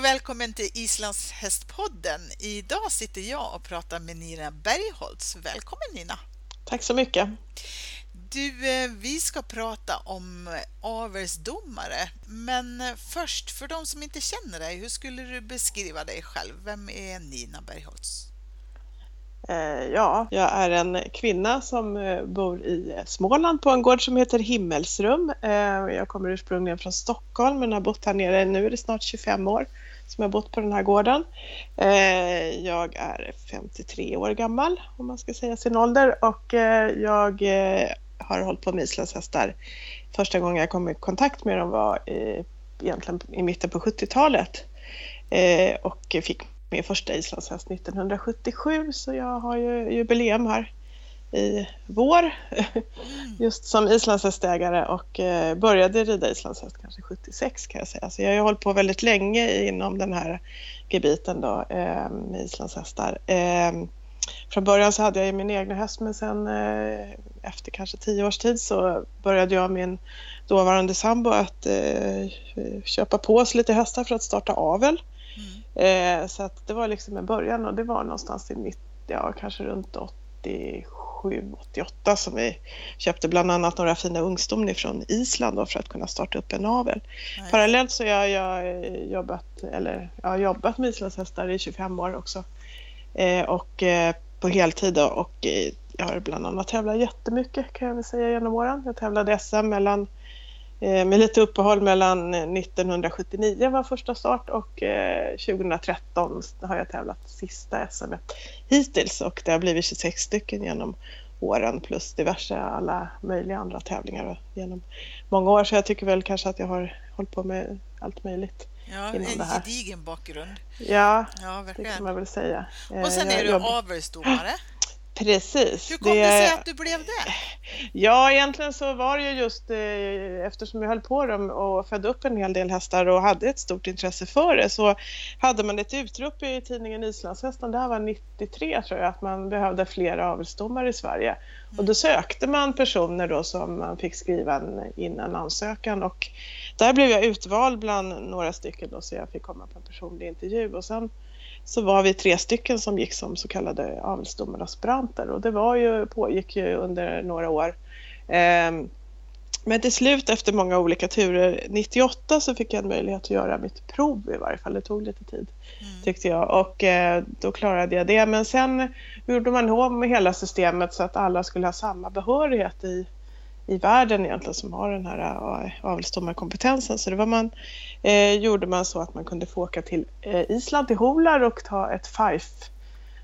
och välkommen till Islands hästpodden. Idag sitter jag och pratar med Nina Bergholtz. Välkommen Nina! Tack så mycket! Du, eh, vi ska prata om avelsdomare, men först för de som inte känner dig, hur skulle du beskriva dig själv? Vem är Nina Bergholtz? Eh, ja, jag är en kvinna som eh, bor i Småland på en gård som heter Himmelsrum. Eh, jag kommer ursprungligen från Stockholm men har bott här nere, nu är det snart 25 år som jag bott på den här gården. Jag är 53 år gammal om man ska säga sin ålder och jag har hållit på med islandshästar. Första gången jag kom i kontakt med dem var egentligen i mitten på 70-talet och fick min första islandshäst 1977 så jag har ju jubileum här i vår just som islandshästägare och eh, började rida islandshäst kanske 76 kan jag säga. Så jag har hållit på väldigt länge inom den här gebiten då eh, med islandshästar. Eh, från början så hade jag min egna häst men sen efter kanske tio års tid så började jag min dåvarande sambo att köpa på oss lite hästar för att starta avel. Eh, så att det var liksom en början och det var någonstans i mitt, ja kanske runt 87, 88 som vi köpte bland annat några fina ungston från Island då, för att kunna starta upp en avel. Nej. Parallellt så har jag jobbat, eller jag har jobbat med islandshästar i 25 år också eh, och eh, på heltid då, och eh, jag har bland annat tävlat jättemycket kan jag väl säga genom åren. Jag tävlade SM mellan Eh, med lite uppehåll mellan 1979 var första start och 2013 eh, har jag tävlat sista SM hittills och det har blivit 26 stycken genom åren plus diverse alla möjliga andra tävlingar genom många år så jag tycker väl kanske att jag har hållit på med allt möjligt. Ja, en gedigen bakgrund. Ja, ja det kan man väl säga. Och sen eh, är du avelsdomare. Precis. Hur kom det, det sig att du blev det? Ja, egentligen så var det ju just eh, eftersom jag höll på dem och födde upp en hel del hästar och hade ett stort intresse för det så hade man ett utrop i tidningen Islandshästen, det här var 93 tror jag, att man behövde fler avelsdomare i Sverige. Mm. Och då sökte man personer då som man fick skriva in en ansökan och där blev jag utvald bland några stycken då så jag fick komma på en personlig intervju och sen så var vi tre stycken som gick som så kallade avelsdomaraspiranter och det var ju, pågick ju under några år. Ehm, men till slut efter många olika turer, 98 så fick jag en möjlighet att göra mitt prov i varje fall. Det tog lite tid mm. tyckte jag och eh, då klarade jag det. Men sen gjorde man om hela systemet så att alla skulle ha samma behörighet i i världen egentligen som har den här äh, avelsdomarkompetensen. Så det var man, eh, gjorde man så att man kunde få åka till eh, Island, till Holar och ta ett FIFE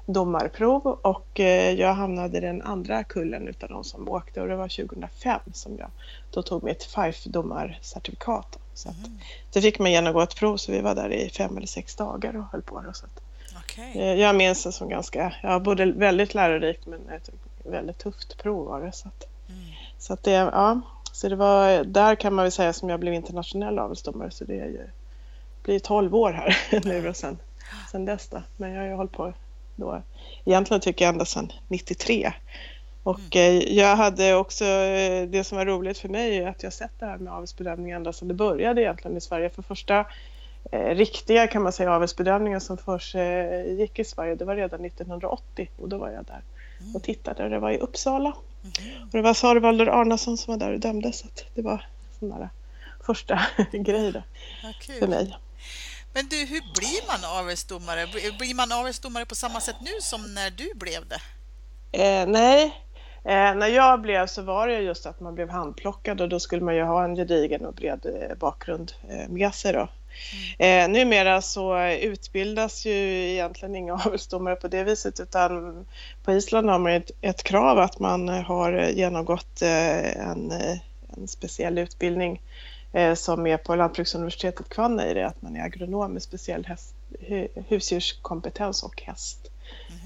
domarprov och eh, jag hamnade i den andra kullen utav de som åkte och det var 2005 som jag då tog mitt FIFE domarcertifikat. Så att, mm. det fick man genomgå ett prov så vi var där i fem eller sex dagar och höll på. Då, så att, okay. eh, jag minns det som ganska, ja, både väldigt lärorikt men ett väldigt tufft prov var det. Så att, så att det, ja, så det var, där kan man väl säga som jag blev internationell avelsdomare så det är ju, blir 12 år här nu och sen, sen dess då. Men jag har ju hållit på då, egentligen tycker jag ända sedan 93. Och mm. Eh, jag hade också, eh, det som var roligt för mig är att jag sett det här med avelsbedömning ända sedan det började egentligen i Sverige. För första eh, riktiga kan man säga avelsbedömningen som först eh, gick i Sverige, det var redan 1980 och då var jag där och tittade. Det var i Uppsala. Och det var Sarivalder Arnason som var där och dömde så det var sån där första grej ja, för mig. Men du, hur blir man avelsdomare? Blir man avelsdomare på samma sätt nu som när du blev det? Eh, nej, eh, när jag blev så var det just att man blev handplockad och då skulle man ju ha en gedigen och bred eh, bakgrund eh, med sig då. Eh, numera så utbildas ju egentligen inga avelsdomare på det viset utan på Island har man ett, ett krav att man har genomgått eh, en, en speciell utbildning eh, som är på Lantbruksuniversitetet Kvanneire, att man är agronom med speciell häst, husdjurskompetens och häst.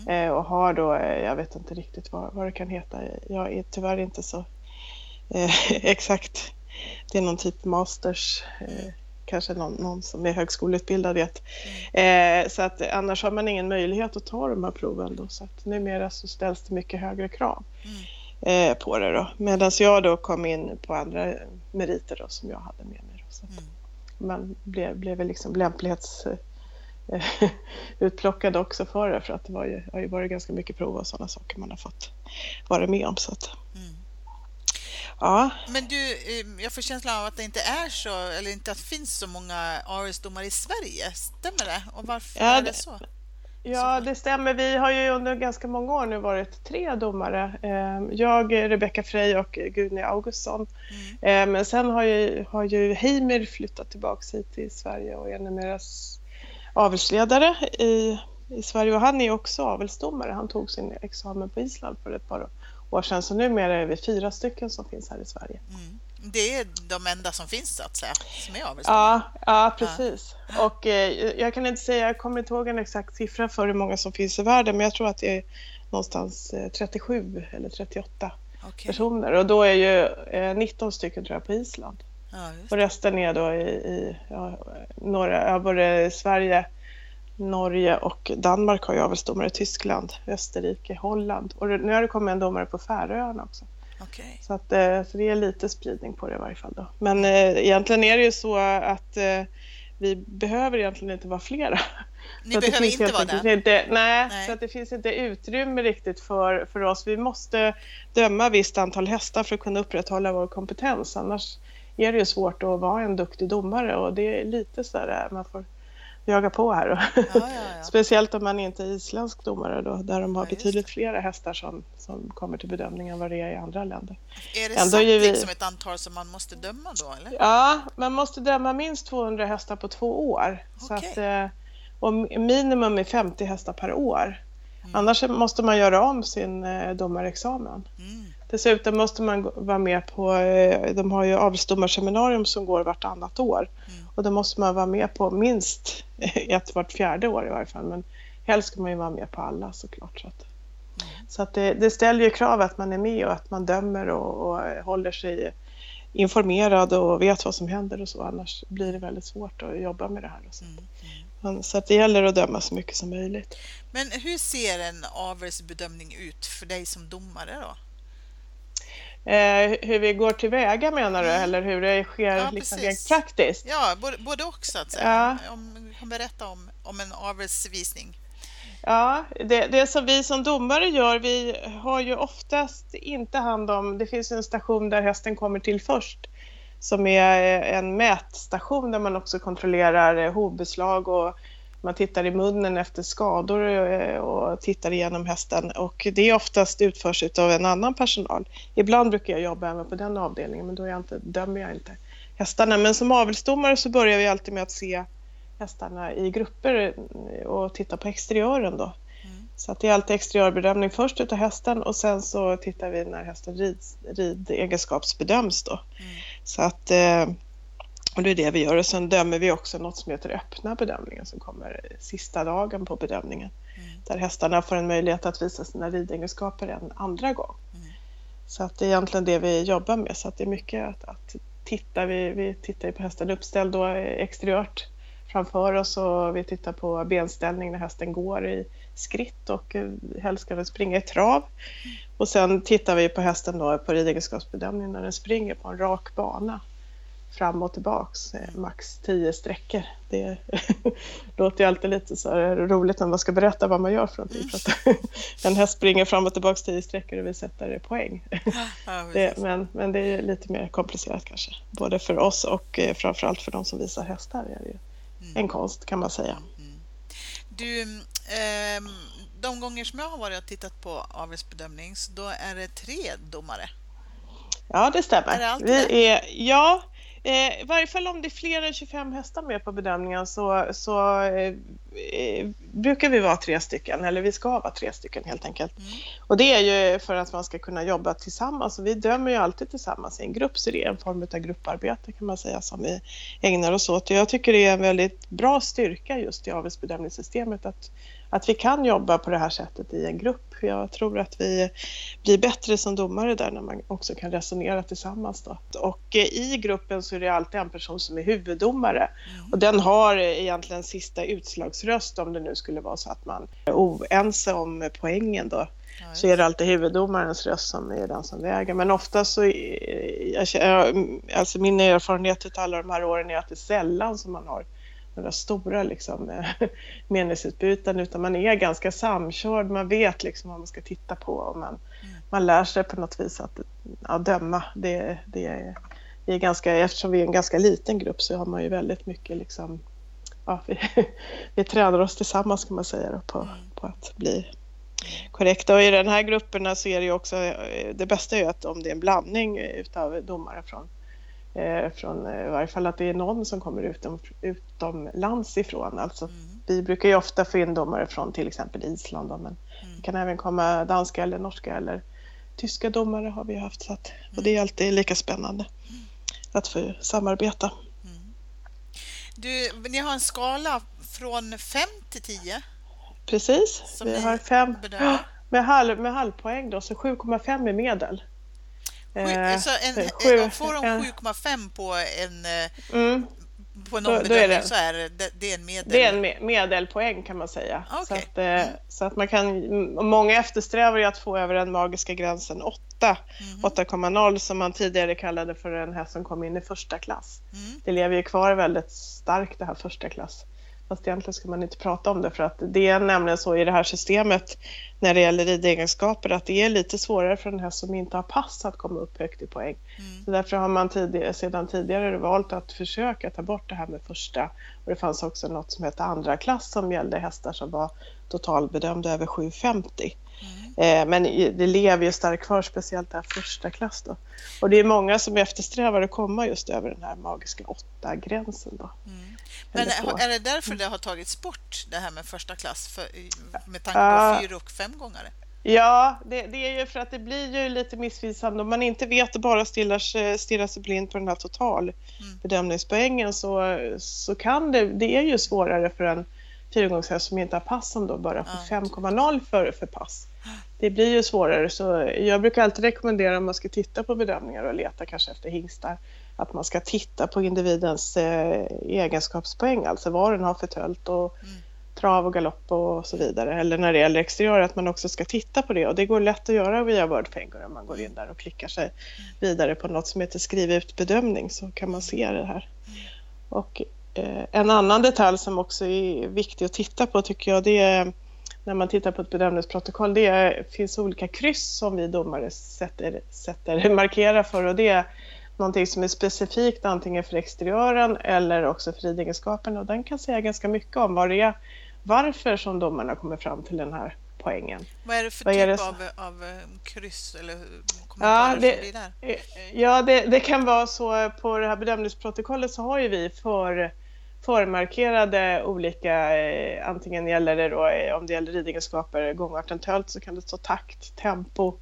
Mm. och har då, eh, jag vet inte riktigt vad, vad det kan heta, jag är tyvärr inte så eh, exakt, det är någon typ masters eh, kanske någon, någon som är högskoleutbildad vet. Mm. Eh, så att annars har man ingen möjlighet att ta de här proven då, så att numera så ställs det mycket högre krav mm. eh, på det då. Medan jag då kom in på andra meriter då som jag hade med mig. Då, så att mm. Man blev, blev liksom lämplighets utplockad också för det för att det var ju, har ju varit ganska mycket prov och sådana saker man har fått vara med om. Så att, mm. Ja. Men du, eh, jag får känslan av att det inte är så, eller inte att det finns så många ARS-domare i Sverige. Stämmer det? Och varför ja, är det så? Ja, det stämmer. Vi har ju under ganska många år nu varit tre domare. Ehm, jag, Rebecka Frey och Gudny Augustsson. Mm. Ehm, men sen har ju, har ju Heimir flyttat tillbaka hit till Sverige och är numera avelsledare i, i Sverige. Och han är också avelsdomare. Han tog sin examen på Island för ett par år sedan. Så numera är vi fyra stycken som finns här i Sverige. Mm. Det är de enda som finns så att säga, som är avelsdomare? Ja, ja precis. Ja. Och eh, jag kan inte säga, jag kommer inte ihåg en exakt siffra för hur många som finns i världen, men jag tror att det är någonstans 37 eh, eller 38 okay. personer. Och då är ju eh, 19 stycken tror jag på Island. Ja, och resten är då i, i ja, ja, både Sverige, Norge och Danmark har ju avelsdomare, Tyskland, Österrike, Holland och nu har det kommit en domare på Färöarna också. Okay. Så, att, eh, så det är lite spridning på det i varje fall. Då. Men eh, egentligen är det ju så att eh, vi behöver egentligen inte vara flera. Ni behöver inte vara det? Inte, nej, nej, så att det finns inte utrymme riktigt för, för oss. Vi måste döma visst antal hästar för att kunna upprätthålla vår kompetens. Annars är det ju svårt att vara en duktig domare och det är lite så där man får jaga på här. Ja, ja, ja. Speciellt om man inte är isländsk domare då, där de har betydligt flera hästar som, som kommer till bedömning än vad det är i andra länder. Är det Ändå satt vi... liksom ett antal som man måste döma då? Eller? Ja, man måste döma minst 200 hästar på två år. Okay. Så att, eh, och minimum är 50 hästar per år. Mm. Annars måste man göra om sin eh, domarexamen. Mm. Dessutom måste man vara med på, eh, de har ju avelsdomarseminarium som går vartannat år. Mm. Och då måste man vara med på minst ett vart fjärde år i varje fall. Men helst ska man ju vara med på alla såklart. Så att, mm. så att det, det, ställer ju krav att man är med och att man dömer och, och, håller sig informerad och vet vad som händer och så. Annars blir det väldigt svårt att jobba med det här. Och så. Mm. Så att det gäller att döma så mycket som möjligt. Men hur ser en avelsbedömning ut för dig som domare då? Eh, hur vi går tillväga menar du, mm. eller hur det sker ja, liksom rent praktiskt? Ja, både, både och så att säga. Ja. Om, kan berätta om, om en avelsvisning. Ja, det, det som vi som domare gör, vi har ju oftast inte hand om, det finns en station där hästen kommer till först som är eh, en mätstation där man också kontrollerar eh, hovbeslag och man tittar i munnen efter skador eh, och tittar igenom hästen och det är oftast utförs av en annan personal. Ibland brukar jag jobba även på den avdelningen men då jag inte, dömer jag inte hästarna. Men som avelsdomare så börjar vi alltid med att se hästarna i grupper och titta på exteriören då. Så att det är alltid exteriörbedömning först utav hästen och sen så tittar vi när hästen rids, ridegenskapsbedöms då. Mm. Så att eh, och det är det vi gör och sen dömer vi också något som heter öppna bedömningen som kommer sista dagen på bedömningen. Mm. Där hästarna får en möjlighet att visa sina ridegenskaper en andra gång. Mm. Så att det är egentligen det vi jobbar med så att det är mycket att, att titta. Vi, vi tittar på hästen uppställd då exteriört framför oss och vi tittar på benställning när hästen går i skritt och eh, helst ska den springa i trav. Och sen tittar vi på hästen då på ridegenskapsbedömningen när den springer på en rak bana fram och tillbaks, eh, max tio sträckor. Det låter ju alltid lite så roligt när man ska berätta vad man gör för någonting. Mm. För att en häst springer fram och tillbaks tio sträckor och vi sätter poäng. Ja, det, men, men det är lite mer komplicerat kanske, både för oss och eh, framförallt för de som visar hästar. är det ju. En konst kan man säga. Mm. Du, eh, de gånger som jag har varit och tittat på avelsbedömning, då är det tre domare. Ja, det stämmer. Är det vi är, ja, Eh, I varje fall om det är fler än 25 hästar med på bedömningen så, så eh, eh, brukar vi vara tre stycken, eller vi ska vara tre stycken helt enkelt. Mm. Och det är ju för att man ska kunna jobba tillsammans och vi dömer ju alltid tillsammans i en grupp så det är en form av grupparbete kan man säga som vi ägnar oss åt. Jag tycker det är en väldigt bra styrka just i avelsbedömningssystemet att att vi kan jobba på det här sättet i en grupp. Jag tror att vi blir bättre som domare där när man också kan resonera tillsammans. Då. Och eh, i gruppen så är det alltid en person som är huvuddomare mm. och den har egentligen sista utslagsröst om det nu skulle vara så att man är oense om poängen då. Så är det alltid huvuddomarens röst som är den som väger. Men ofta så, jag, alltså min erfarenhet av alla de här åren är att det är sällan som man har några stora liksom, eh, meningsutbyten utan man är ganska samkörd, man vet liksom vad man ska titta på och man, mm. man lär sig på något vis att ja, döma. Det, det är, vi är ganska, eftersom vi är en ganska liten grupp så har man ju väldigt mycket liksom, ja, vi, vi tränar oss tillsammans kan man säga då, på, på att bli korrekta. Och i den här grupperna så är det ju också, eh, det bästa är ju att om det är en blandning eh, utav domare från från eh, i varje fall att det är någon som kommer utom, utomlands ifrån. Alltså, mm. Vi brukar ju ofta få in domare från till exempel Island då, men mm. det kan även komma danska eller norska eller tyska domare har vi haft. Så att, och det är mm. alltid lika spännande mm. att få samarbeta. Mm. Du, ni har en skala från 5 till 10? Precis, vi har fem med, halv, med halvpoäng då, så 7,5 är medel. Eh, så en, sju, får de 7,5 på en eh, mm. på en ombedömning så är det, det är en medel? Det är en medelpoäng kan man säga. Okay. Så, att, mm. så att man kan, många eftersträvar ju att få över den magiska gränsen 8, mm. 8,0 som man tidigare kallade för en häst som kom in i första klass. Mm. Det lever ju kvar väldigt starkt det här första klass. Fast egentligen ska man inte prata om det för att det är nämligen så i det här systemet när det gäller ridegenskaper att det är lite svårare för en häst som inte har pass att komma upp högt i poäng. Mm. Så därför har man tidigare, sedan tidigare valt att försöka ta bort det här med första. Och det fanns också något som hette andra klass som gällde hästar som var totalbedömda över 750. Mm. Men det lever ju starkt kvar, speciellt där första klass då. Och det är många som eftersträvar att komma just över den här magiska åtta gränsen då. Mm. Men är det därför det har tagits bort det här med första klass för, med tanke på uh, fyra och fem gångare? Ja, det, det, är ju för att det blir ju lite missvisande. Om man inte vet och bara stirrar, stirrar sig blind på den här totalbedömningspoängen mm. så, så kan det, det är ju svårare för en fyrgångshäst som inte har pass som då bara får ja. 5,0 för, för pass. Det blir ju svårare så jag brukar alltid rekommendera om man ska titta på bedömningar och leta kanske efter hingstar att man ska titta på individens eh, egenskapspoäng, alltså vad den har för tölt och mm. trav och galopp och så vidare. Eller när det gäller exteriör att man också ska titta på det och det går lätt att göra via Wordfinger om man går in där och klickar sig mm. vidare på något som heter skriv ut bedömning så kan man se det här. Mm. Och en annan detalj som också är viktig att titta på tycker jag det är när man tittar på ett bedömningsprotokoll, det är, finns olika kryss som vi domare sätter, sätter markerar för och det är någonting som är specifikt antingen för exteriören eller också för ridegenskapen och den kan säga ganska mycket om vad det är, varför som domarna kommer fram till den här poängen. Vad är det för vad typ det? Av, av eh, kryss eller kommentarer ja, det, som blir där? Eh, ja, det, det, kan vara så på det här bedömningsprotokollet så har ju vi för förmarkerade olika, eh, antingen gäller det då eh, om det gäller ridegenskaper, gångarten tölt så kan det stå takt, tempo,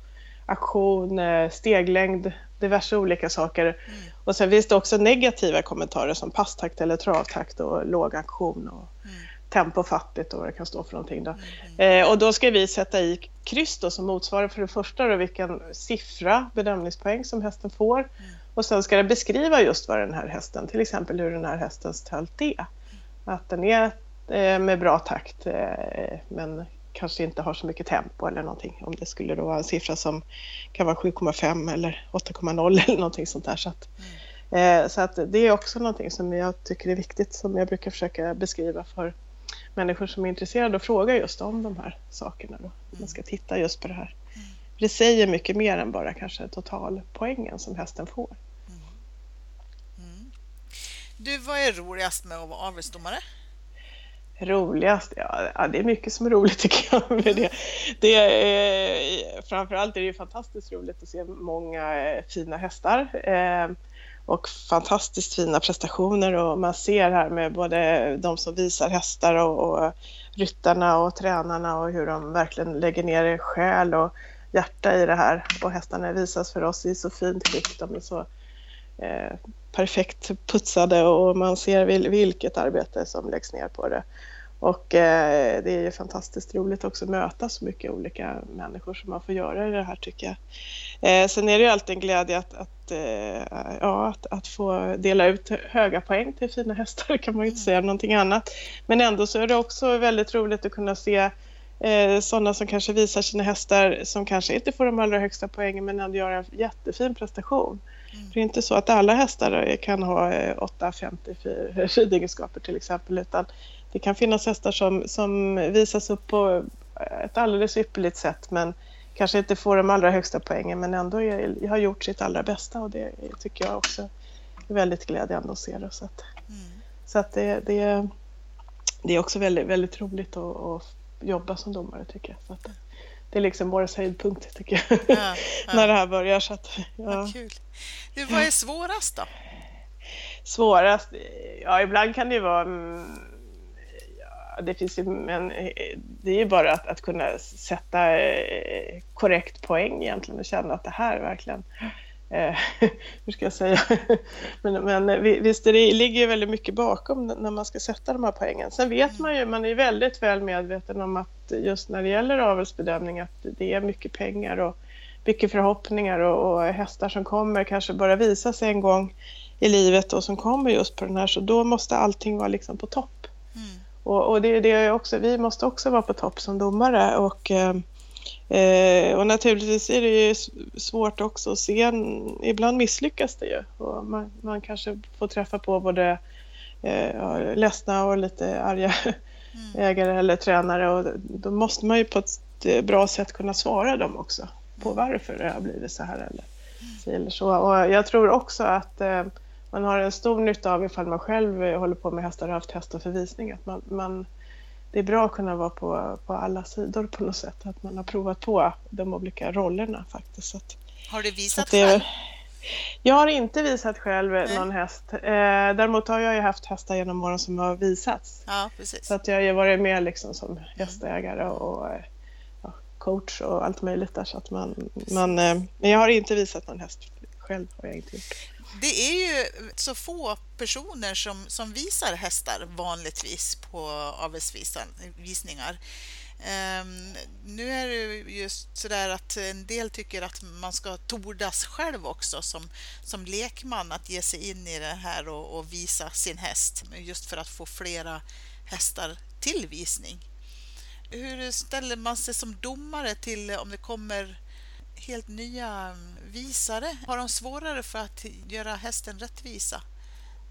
aktion, eh, steglängd, diverse olika saker. Mm. Och sen finns det också negativa kommentarer som passtakt eller travtakt och låg aktion och mm. tempofattigt och vad det kan stå för någonting. Då. Mm. Eh, och då ska vi sätta i kryss då, som motsvarar för det första då, vilken siffra, bedömningspoäng som hästen får. Mm. Och sen ska det beskriva just vad den här hästen, till exempel hur den här hästens tölt är. Att den är eh, med bra takt eh, men kanske inte har så mycket tempo eller någonting. Om det skulle då vara en siffra som kan vara 7,5 eller 8,0 eller någonting sånt där. Så att, mm. så att det är också någonting som jag tycker är viktigt som jag brukar försöka beskriva för människor som är intresserade och frågar just om de här sakerna. Då. Man ska titta just på det här. Mm. Det säger mycket mer än bara kanske totalpoängen som hästen får. Mm. mm. Du, vad är roligast med att vara avelsdomare? Roligast? Ja, det är mycket som är roligt tycker jag. Med det. Det är, framförallt är det ju fantastiskt roligt att se många eh, fina hästar eh, och fantastiskt fina prestationer och man ser här med både de som visar hästar och, och ryttarna och tränarna och hur de verkligen lägger ner själ och hjärta i det här och hästarna visas för oss i så fint skick. De är så eh, perfekt putsade och man ser vilket arbete som läggs ner på det. Och eh, det är ju fantastiskt roligt också att möta så mycket olika människor som man får göra i det här tycker jag. Eh, sen är det ju alltid en glädje att, att, eh, ja, att, att, få dela ut höga poäng till fina hästar, kan man ju inte säga någonting annat. Men ändå så är det också väldigt roligt att kunna se eh, sådana som kanske visar sina hästar som kanske inte får de allra högsta poängen men ändå gör en jättefin prestation. Mm. Det är inte så att alla hästar kan ha 8,50 ridegenskaper till exempel utan det kan finnas hästar som, som visas upp på ett alldeles ypperligt sätt men kanske inte får de allra högsta poängen men ändå är, har gjort sitt allra bästa och det tycker jag också är väldigt glädjande att se. Det, så att, mm. så att det, det, det är också väldigt, väldigt roligt att, att jobba som domare tycker jag. Så att, det är liksom årets höjdpunkt tycker jag, ja, ja. när det här börjar. Så att, ja. kul. Du, vad är svårast då? Svårast? Ja, ibland kan det ju vara mm, det finns ju, men det är ju bara att, att kunna sätta eh, korrekt poäng egentligen och känna att det här verkligen eh, hur ska jag säga? men, men visst, det ligger väldigt mycket bakom när man ska sätta de här poängen. Sen vet man ju, man är väldigt väl medveten om att just när det gäller avelsbedömning att det är mycket pengar och mycket förhoppningar och, och hästar som kommer kanske bara visa sig en gång i livet och som kommer just på den här så då måste allting vara liksom på topp. Och, och det är det också, vi måste också vara på topp som domare och, eh, eh, och naturligtvis är det ju svårt också att se, en, ibland misslyckas det ju och man, man kanske får träffa på både eh, ledsna och lite arga mm. ägare eller tränare och då måste man ju på ett bra sätt kunna svara dem också på varför det har blivit så här eller, mm. eller så. Och jag tror också att eh, man har en stor nytta av ifall man själv håller på med hästar och haft hästar för visning. Att man, man, det är bra att kunna vara på, på alla sidor på något sätt. Att man har provat på de olika rollerna faktiskt. Att, har du visat själv? Jag har inte visat själv Nej. någon häst. Eh, däremot har jag ju haft hästar genom åren som har visats. Ja, precis. Så att jag har varit med liksom som mm. hästägare och ja, coach och allt möjligt där. Så att man, man, eh, men jag har inte visat någon häst själv. Har jag inte gjort. Det är ju så få personer som, som visar hästar vanligtvis på avelsvisningar. Um, nu är det just sådär att en del tycker att man ska tordas själv också som, som lekman att ge sig in i det här och, och visa sin häst just för att få flera hästar till visning. Hur ställer man sig som domare till om det kommer helt nya visare? Har de svårare för att göra hästen rättvisa?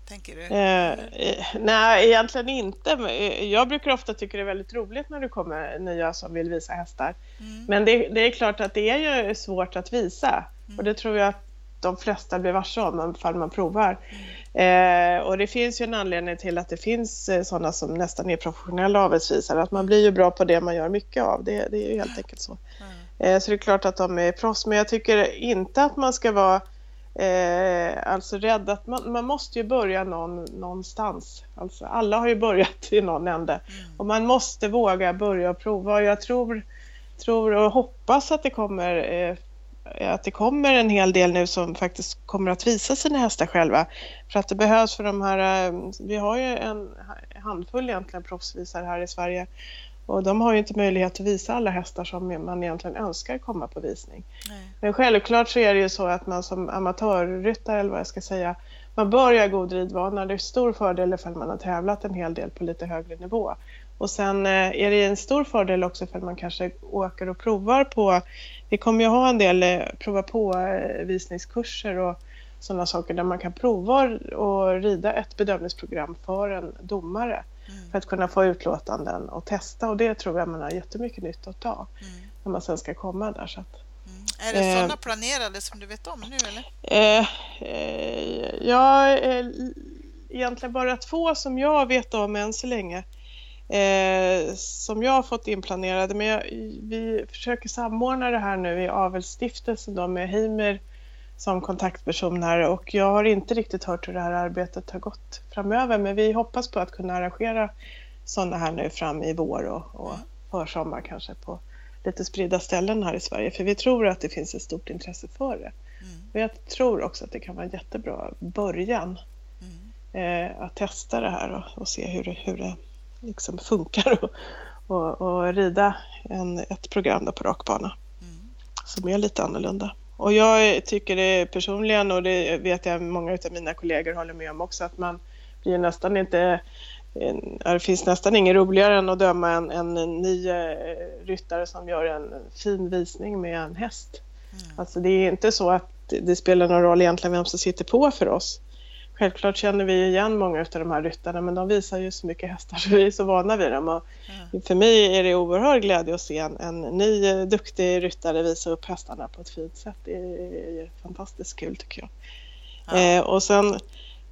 Tänker du? Eh, eh nej, egentligen inte. Eh, jag brukar ofta tycka det är väldigt roligt när det kommer nya som vill visa hästar. Mm. Men det, det, är klart att det är ju svårt att visa mm. och det tror jag att de flesta blir varse om ifall man provar. Mm. Eh, och det finns ju en anledning till att det finns eh, sådana som nästan är professionella avelsvisare. Att man blir ju bra på det man gör mycket av. Det, det är ju helt enkelt så. Eh, så det är klart att de är proffs, men jag tycker inte att man ska vara eh, alltså rädd att man, man måste ju börja någon, någonstans. Alltså, alla har ju börjat i någon ände mm. och man måste våga börja och prova. Och jag tror, tror och hoppas att det kommer eh, att det kommer en hel del nu som faktiskt kommer att visa sina hästar själva. För att det behövs för de här, eh, vi har ju en handfull egentligen proffsvisare här i Sverige och de har ju inte möjlighet att visa alla hästar som man egentligen önskar komma på visning. Nej. Men självklart så är det ju så att man som amatörryttare, eller vad jag ska säga, man bör göra god ridvana. Det är stor fördel ifall man har tävlat en hel del på lite högre nivå. Och sen eh, är det en stor fördel också ifall man kanske åker och provar på, vi kommer ju ha en del eh, prova på eh, visningskurser och sådana saker där man kan prova och rida ett bedömningsprogram för en domare. Mm. För att kunna få utlåtanden och testa och det tror jag man har jättemycket nytta av mm. när man sen ska komma där. Så att, mm. Är det sådana eh, planerade som du vet om nu eller? Eh, eh, ja, eh, egentligen bara två som jag vet om än så länge. Eh, som jag har fått inplanerade. Men jag, vi försöker samordna det här nu i Avelsstiftelsen då med Heimer som kontaktperson här och jag har inte riktigt hört hur det här arbetet har gått framöver men vi hoppas på att kunna arrangera sådana här nu fram i vår och, och försommar kanske på lite spridda ställen här i Sverige för vi tror att det finns ett stort intresse för det. Mm. Och jag tror också att det kan vara en jättebra början mm. eh, att testa det här och, och se hur, det, hur det liksom funkar och, och, och rida en, ett program på rakbana mm. som är lite annorlunda. Och jag tycker det personligen, och det vet jag många av mina kollegor håller med om också, att man blir nästan inte det finns nästan inget roligare än att döma en, en ny eh, ryttare som gör en fin visning med en häst. Mm. Alltså det är inte så att det spelar någon roll egentligen vem som sitter på för oss. Självklart känner vi igen många av de här ryttarna men de visar ju så mycket hästar så vi är så vana vid dem. Och mm. För mig är det oerhörd glädje att se en, en ny duktig ryttare visa upp hästarna på ett fint sätt. Det är, fantastiskt kul tycker jag. Ja. Eh, och sen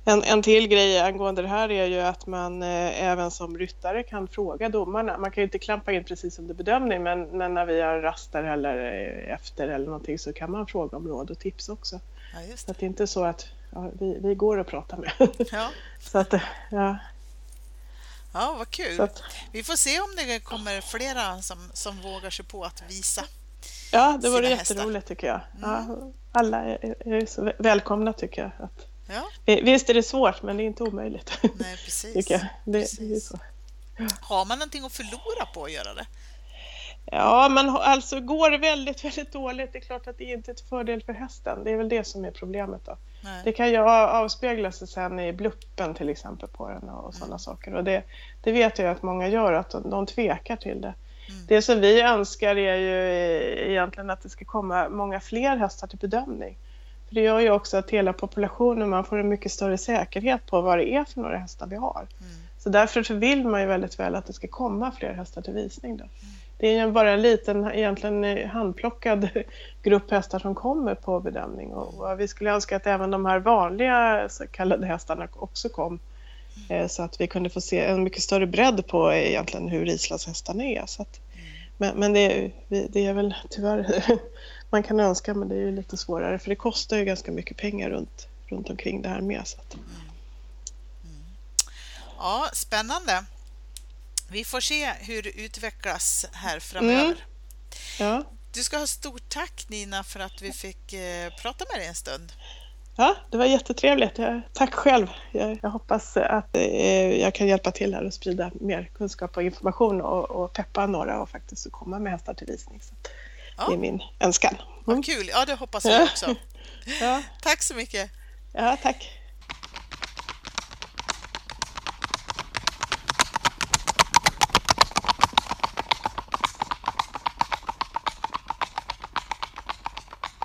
en, en till grej angående det här är ju att man eh, även som ryttare kan fråga domarna. Man kan ju inte klampa in precis under bedömning men, men när vi har raster eller eh, efter eller någonting så kan man fråga om råd och tips också. Ja, det. Så att det är inte så att ja, vi, vi går och pratar med. Ja. så att, ja. Ja, vad kul. Att, vi får se om det kommer flera som, som vågar sig på att visa Ja, det vore jätteroligt tycker jag. Mm. Ja, alla är, är så välkomna tycker jag. Att, Ja. Visst är det svårt, men det är inte omöjligt. Nej, precis. det, precis. Det så. Har man någonting att förlora på att göra det? Ja, men alltså går det väldigt, väldigt dåligt, det är klart att det inte är ett fördel för hästen. Det är väl det som är problemet då. Nej. Det kan ju avspegla sig sen i bluppen till exempel på den och sådana mm. saker. Och det, det vet jag att många gör, att de, de tvekar till det. Mm. Det som vi önskar är ju egentligen att det ska komma många fler hästar till bedömning. För det gör ju också att hela populationen, man får en mycket större säkerhet på vad det är för några hästar vi har. Mm. Så därför så vill man ju väldigt väl att det ska komma fler hästar till visning. Då. Det är ju bara en liten, egentligen eh, handplockad grupp hästar som kommer på bedömning och, vi skulle önska att även de här vanliga så kallade hästarna också kom mm. Så att vi kunde få se en mycket större bredd på egentligen hur islandshästarna är. Så att, mm. men, men det, det, är väl tyvärr man kan önska men det är ju lite svårare för det kostar ju ganska mycket pengar runt, runt omkring det här med. Så att... mm. Mm. Ja, spännande. Vi får se hur det utvecklas här framöver. Mm. Ja. Du ska ha stort tack Nina för att vi fick eh, prata med dig en stund. Ja, det var jättetrevligt. Tack själv. Jag, jag hoppas att eh, jag kan hjälpa till här och sprida mer kunskap och information och, och peppa några och faktiskt komma med hästar till visning. Så. Ja. Det är min önskan. Mm. Vad kul! Ja, det hoppas jag också. ja. Tack så mycket! Ja, tack!